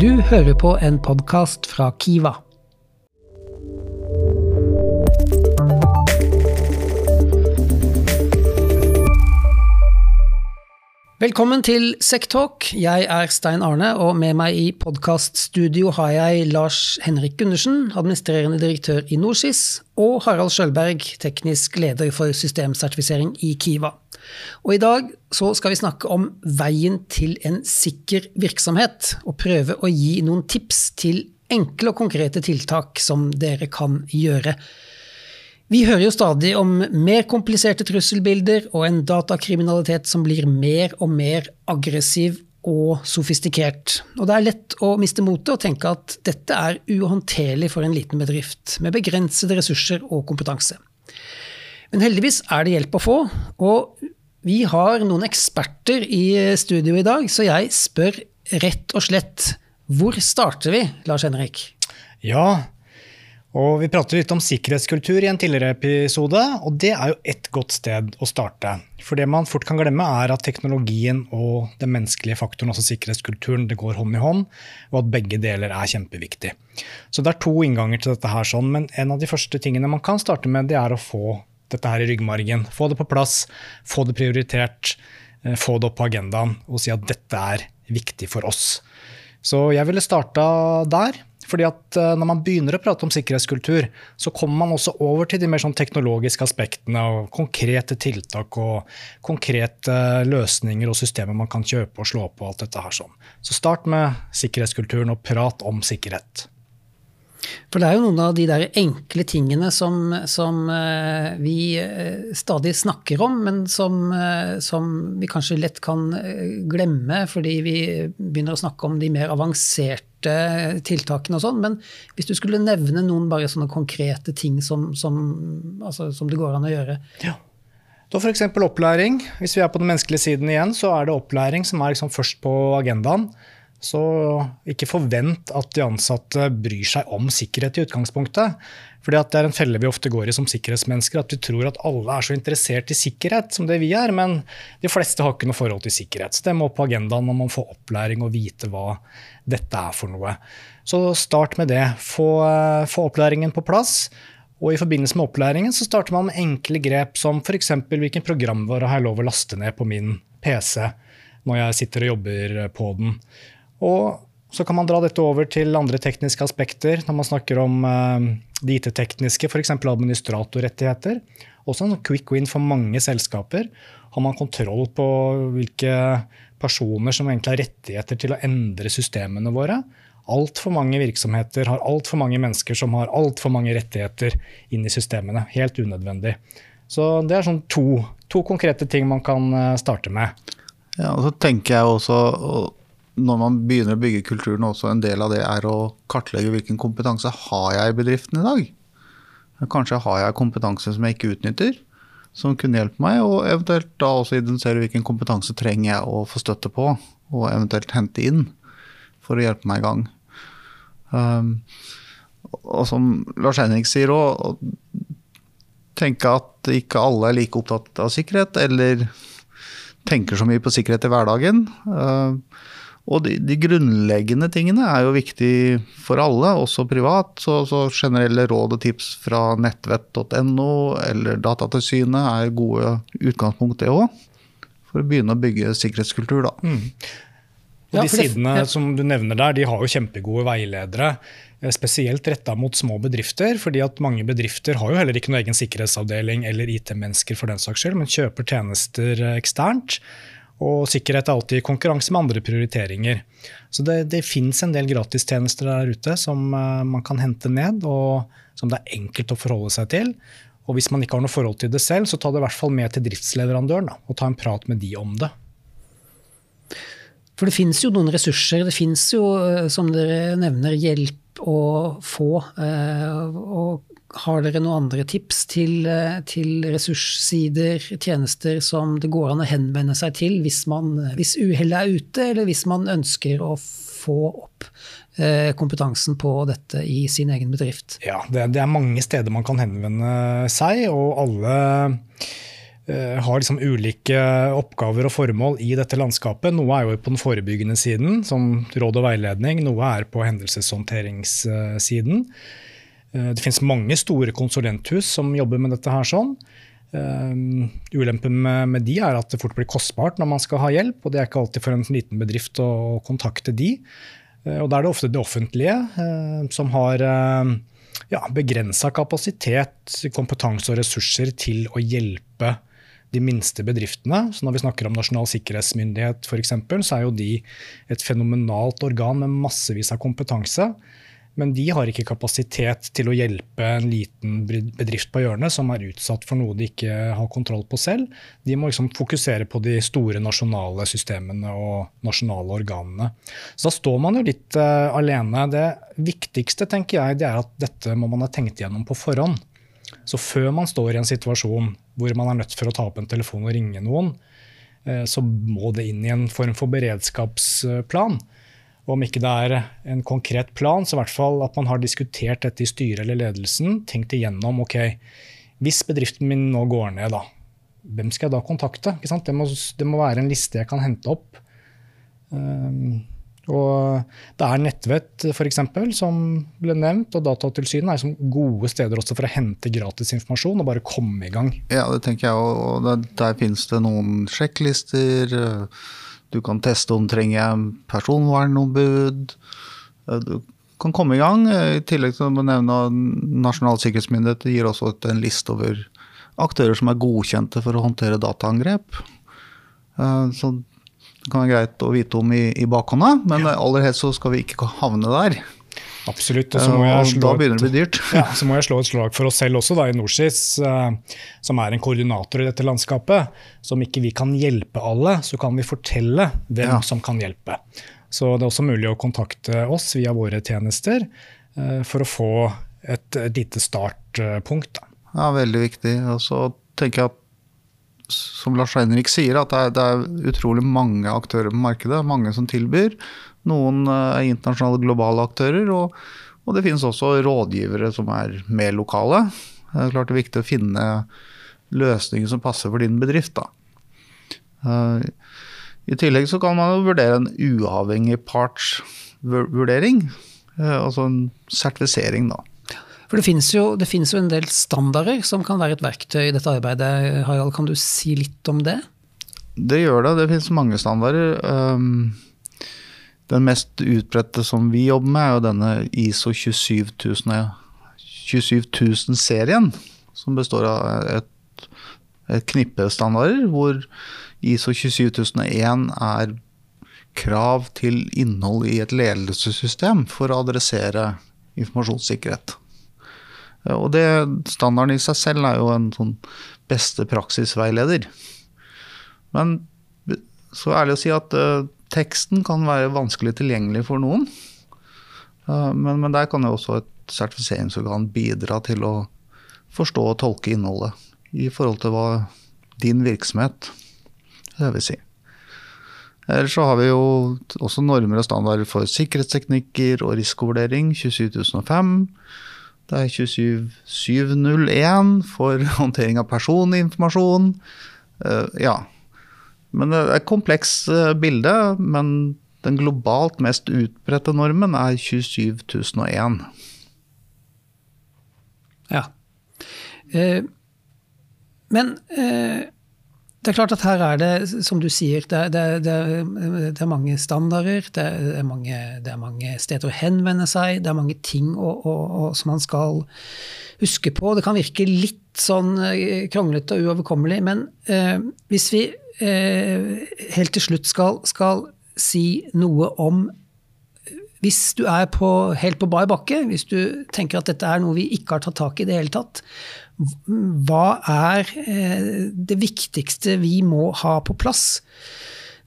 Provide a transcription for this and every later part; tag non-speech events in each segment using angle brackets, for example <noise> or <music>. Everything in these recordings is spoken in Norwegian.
Du hører på en podkast fra Kiva. Velkommen til Sektalk. Jeg er Stein Arne, og med meg i podkaststudio har jeg Lars Henrik Gundersen, administrerende direktør i Norsis, og Harald Sjølberg, teknisk leder for systemsertifisering i Kiva. Og I dag så skal vi snakke om veien til en sikker virksomhet, og prøve å gi noen tips til enkle og konkrete tiltak som dere kan gjøre. Vi hører jo stadig om mer kompliserte trusselbilder og en datakriminalitet som blir mer og mer aggressiv og sofistikert. Og det er lett å miste motet og tenke at dette er uhåndterlig for en liten bedrift med begrensede ressurser og kompetanse. Men heldigvis er det hjelp å få, og vi har noen eksperter i studio i dag, så jeg spør rett og slett hvor starter vi, Lars Henrik? Ja, og Vi pratet litt om sikkerhetskultur i en tidligere episode, og det er jo et godt sted å starte. For det man fort kan glemme, er at teknologien og den menneskelige faktoren, altså sikkerhetskulturen, det går hånd i hånd, og at begge deler er kjempeviktig. Så det er to innganger til dette her, sånn, men en av de første tingene man kan starte med, det er å få dette her i ryggmargen. Få det på plass, få det prioritert, eh, få det opp på agendaen og si at dette er viktig for oss. Så jeg ville starta der. Fordi at eh, Når man begynner å prate om sikkerhetskultur, så kommer man også over til de mer sånn teknologiske aspektene og konkrete tiltak og konkrete løsninger og systemer man kan kjøpe og slå på. alt dette her sånn. Så start med sikkerhetskulturen og prat om sikkerhet. For det er jo noen av de der enkle tingene som, som uh, vi stadig snakker om, men som, som, vi kanskje lett kan glemme fordi vi begynner å snakke om de mer avanserte tiltakene og sånn. Men hvis du skulle nevne noen bare sånne konkrete ting som, som, altså, som det går an å gjøre? Ja. Da F.eks. opplæring. Hvis vi er på den menneskelige siden igjen, så er det opplæring som er liksom først på agendaen. Så ikke forvent at de ansatte bryr seg om sikkerhet i utgangspunktet. Fordi Det er en felle vi ofte går i som sikkerhetsmennesker, at vi tror at alle er så interessert i sikkerhet som det vi er, men de fleste har ikke noe forhold til sikkerhet. Så det må på agendaen når man får opplæring og vite hva dette er for noe. Så start med det. Få, få opplæringen på plass. Og I forbindelse med opplæringen så starter man med enkle grep som f.eks. hvilken programvare har jeg lov å laste ned på min PC når jeg sitter og jobber på den. Og så kan man dra dette over til andre tekniske aspekter når man snakker om uh, det IT-tekniske, f.eks. administratorrettigheter. Også en quick win for mange selskaper. Har man kontroll på hvilke personer som egentlig har rettigheter til å endre systemene våre? Altfor mange virksomheter har altfor mange mennesker som har altfor mange rettigheter inn i systemene. Helt unødvendig. Så det er sånn to, to konkrete ting man kan eh, starte med. Ja, og så tenker jeg også når man begynner å bygge kulturen, også en del av det er å kartlegge hvilken kompetanse har jeg i bedriften i dag. Kanskje har jeg kompetanse som jeg ikke utnytter, som kunne hjelpe meg. Og eventuelt da også identifisere hvilken kompetanse trenger jeg å få støtte på, og eventuelt hente inn for å hjelpe meg i gang. Um, og som Lars Henrik sier òg, tenke at ikke alle er like opptatt av sikkerhet, eller tenker så mye på sikkerhet i hverdagen. Uh, og de, de, grunnleggende tingene er jo viktig for alle, også privat. Så, så generelle råd og tips fra nettvett.no eller Datatilsynet er gode utgangspunkt, det òg. For å begynne å bygge sikkerhetskultur, da. Mm. Og de sidene som du nevner der, de har jo kjempegode veiledere. Eh, spesielt retta mot små bedrifter, fordi at mange bedrifter har jo heller ikke noen egen sikkerhetsavdeling eller IT-mennesker for den saks skyld, men kjøper tjenester eh, eksternt. Og sikkerhet er alltid i konkurranse med andre prioriteringer. Så det, det fins en del gratistjenester der ute som uh, man kan hente ned, og som det er enkelt å forholde seg til. Og hvis man ikke har noe forhold til det selv, så ta det i hvert fall med til driftsleverandøren da, og ta en prat med de om det. For det finnes jo noen ressurser. Det finnes jo, eh, som dere nevner, hjelp å få. Eh, og har dere noen andre tips til, eh, til, ressurssider, tjenester, som det går an å henvende seg til hvis, man, hvis uhellet er ute, eller hvis man ønsker å få opp eh, kompetansen på dette i sin egen bedrift? Ja, det, det, er mange steder man kan henvende seg, og alle eh, har liksom ulike oppgaver og formål i dette landskapet. Noe er jo på den forebyggende siden, som råd og veiledning. Noe er på hendelseshåndteringssiden. Eh, det finnes mange store konsulenthus som jobber med dette her sånn. Uh, ulempen med, de er at det fort blir kostbart når man skal ha hjelp, og det er ikke alltid for en liten bedrift å, kontakte de. Uh, og da er det ofte det offentlige som har ja, begrensa kapasitet, kompetanse og ressurser til å hjelpe de minste bedriftene. Så når vi snakker om Nasjonal sikkerhetsmyndighet f.eks., så er jo de et fenomenalt organ med massevis av kompetanse. Men de har ikke kapasitet til å hjelpe en liten bedrift på hjørnet som er utsatt for noe de ikke har kontroll på selv. De må liksom fokusere på de store nasjonale systemene og nasjonale organene. Så da står man jo litt uh, alene. Det viktigste tenker jeg, det er at dette må man ha tenkt gjennom på forhånd. Så før man står i en situasjon hvor man er nødt for å ta opp en telefon og ringe noen, uh, så må det inn i en form for beredskapsplan. Om ikke det er en konkret plan, så i hvert fall at man har diskutert dette i styret eller ledelsen. Tenkt igjennom ok, hvis bedriften min nå går ned, da, hvem skal jeg da kontakte? Det må, det, må, være en liste jeg kan hente opp. Um, og det er Nettvett f.eks. som ble nevnt, og Datatilsynet er som gode steder også for å hente gratis informasjon og bare komme i gang. Ja, det tenker jeg, og der, der finnes det noen sjekklister. Du kan teste om trenger jeg personvernombud. Eh, du kan komme i gang. I tillegg til å nevne Nasjonal sikkerhetsmyndighet gir også en liste over aktører som er godkjente for å håndtere dataangrep. Eh, så det kan være greit å vite om i, i bakhånda, men aller helst så skal vi ikke havne der. Absolutt. Og, og da begynner det å bli dyrt. Ja, så må jeg slå et slag for oss selv også, da, i Norsis, uh, som er en koordinator i dette landskapet. Så om ikke vi kan hjelpe alle, så kan vi fortelle hvem ja. som kan hjelpe. Så det er også mulig å kontakte oss via våre tjenester uh, for å få et, et lite startpunkt. Da. Ja, veldig viktig. Og så tenker jeg at som Lars Henrik sier, at det er, det er utrolig mange aktører på markedet. Mange som tilbyr. Noen eh, er internasjonale, globale aktører. Og, og det finnes også rådgivere som er mer lokale. Det er klart det er viktig å finne løsninger som passer for din bedrift. Da. Eh, I tillegg så kan man jo vurdere en uavhengig partsvurdering. Eh, altså en sertifisering, da. For det finnes, jo, det finnes jo en del standarder som kan være et verktøy i dette arbeidet. Harald, kan du si litt om det? Det gjør det. Det finnes mange standarder. Den mest utbredte som vi jobber med, er jo denne ISO 27000-serien. som består av et, et knippe standarder, hvor ISO 27001 er krav til innhold i et ledelsessystem for å adressere informasjonssikkerhet. Og det, standarden i seg selv er jo en sånn beste praksisveileder. Men så ærlig å si at uh, teksten kan være vanskelig tilgjengelig for noen. Men, men, der kan jo også et sertifiseringsorgan bidra til å forstå og tolke innholdet i forhold til hva din virksomhet det vil si. Ellers så har vi jo også normer og standarder for sikkerhetsteknikker og risikovurdering 27005. Det er 27701 for håndtering av personinformasjon. Uh, ja, men det er et komplekst eh, bilde, men den globalt mest utbredte normen er 27001. Ja. Eh, men eh, det er klart at her er det, som du sier, det, det, det, det er mange standarder. Det er mange, er mange, steder å henvende seg. Det er mange ting å, å, å, som man skal huske på. Det kan virke litt sånn eh, kronglete og uoverkommelig, men eh, hvis vi helt til slutt skal, skal, si noe om Hvis du er på, helt på bar bakke, hvis du tenker at dette er noe vi ikke har tatt tak i i det hele tatt, hva er eh, det viktigste vi må ha på plass?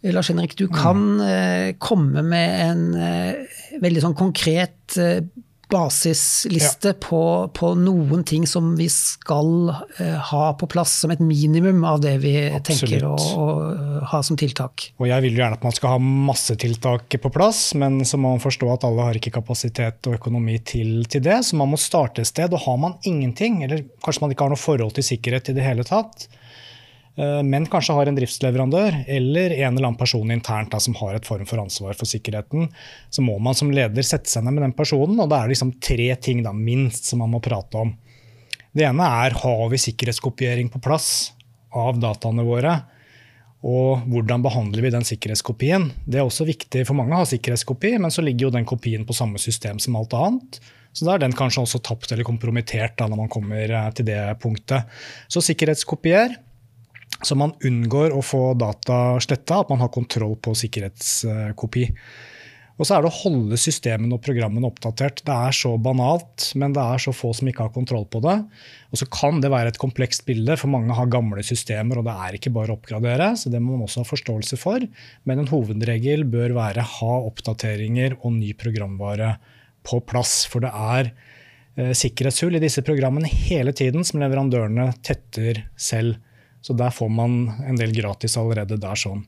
Lars Henrik, du kan eh, komme med en eh, veldig sånn konkret basisliste ja. på, på, noen ting som vi skal uh, ha på plass som et minimum av det vi Absolutt. tenker å, å, ha som tiltak. Og Jeg vil jo gjerne at man skal ha masse tiltak på plass, men så må man forstå at alle har ikke kapasitet og økonomi til, til det. Så man må starte et sted. Og har man ingenting, eller kanskje man ikke har noe forhold til sikkerhet i det hele tatt, eh, men kanskje har en driftsleverandør eller en eller annen person internt da, som har et form for ansvar for sikkerheten, så må man som leder sette seg ned med den personen, og da er det liksom tre ting da, minst som man må prate om. Det ene er har vi sikkerhetskopiering på plass av dataene våre. Og hvordan behandler vi den sikkerhetskopien? Det er også viktig, for mange å ha sikkerhetskopi, men så ligger jo den kopien på samme system som alt annet. Så da er den kanskje også tapt eller kompromittert da, når man kommer eh, til det punktet. Så sikkerhetskopier, så man unngår å få data sletta, at man har kontroll på sikkerhetskopi. Og så er det å holde systemene og programmene oppdatert. Det er så banalt, men det er så få som ikke har kontroll på det. Og så kan det være et komplekst bilde, for mange har gamle systemer, og det er ikke bare å oppgradere. så Det må man også ha forståelse for. Men en hovedregel bør være ha oppdateringer og ny programvare på plass. For det er eh, sikkerhetshull i disse programmene hele tiden som leverandørene tetter selv. Så der får man en del gratis allerede der sånn.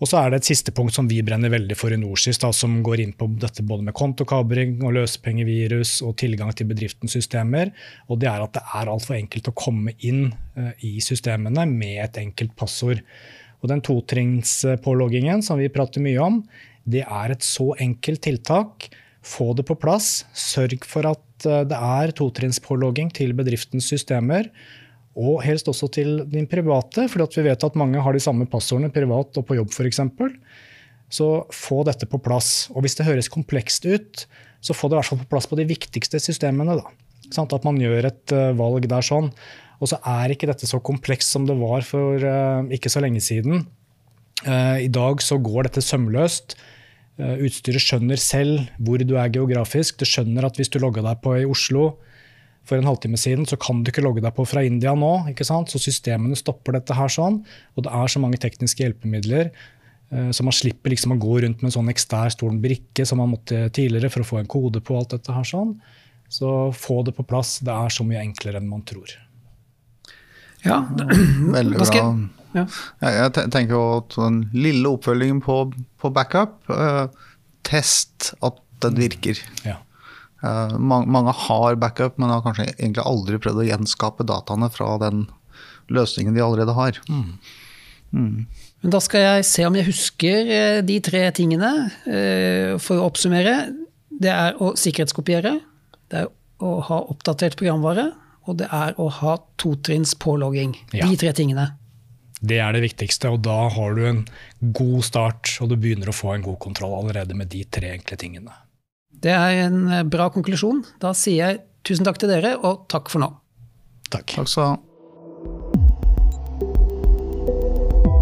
Og så er det et siste punkt som vi brenner veldig for i Norsis, da, som går inn på dette både med kontokabring og løsepengevirus og tilgang til bedriftens systemer. Og det er at det er altfor enkelt å komme inn uh, i systemene med et enkelt passord. Og den totringspåloggingen som vi prater mye om, det er et så enkelt tiltak. Få det på plass. Sørg for at uh, det er totrinnspålogging til bedriftens systemer. Og helst også til din private, for vi vet at mange har de samme passordene privat og på jobb f.eks. Så få dette på plass. Og hvis det høres komplekst ut, så få det i hvert fall på plass på de viktigste systemene. Da. At man gjør et uh, valg der sånn. Og så er ikke dette så komplekst som det var for uh, ikke så lenge siden. Uh, I dag så går dette sømløst. Utstyret skjønner selv hvor du er geografisk. Det skjønner at hvis du logger deg på i Oslo, for en halvtime siden, så kan du ikke logge deg på fra India nå. ikke sant? Så systemene stopper dette her sånn. Og det er så mange tekniske hjelpemidler. Eh, så man slipper liksom å gå rundt med en sånn ekstern stor brikke som man måtte tidligere for å få en kode på alt dette her sånn. Så få det på plass. Det er så mye enklere enn man tror. Ja, <clears throat> Veldig bra. Ja. Jeg tenker jo at den lille oppfølgingen på, på backup, eh, test at den virker. Ja. Uh, mange har backup, men har kanskje egentlig aldri prøvd å gjenskape dataene fra den løsningen de allerede har. Mm. Mm. Men da skal jeg se om jeg husker eh, de tre tingene. Uh, for å oppsummere. Det er å sikkerhetskopiere. Det er å ha oppdatert programvare. Og det er å ha totrinns pålogging. Ja. De tre tingene. Det er det viktigste, og da har du en god start, og du begynner å få en god kontroll allerede med de tre enkle tingene. Det er en eh, bra konklusjon. Da sier jeg tusen takk til dere, og takk for nå. Takk. Takk skal du ha.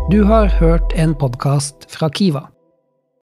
Du har hørt en podkast fra Kiva.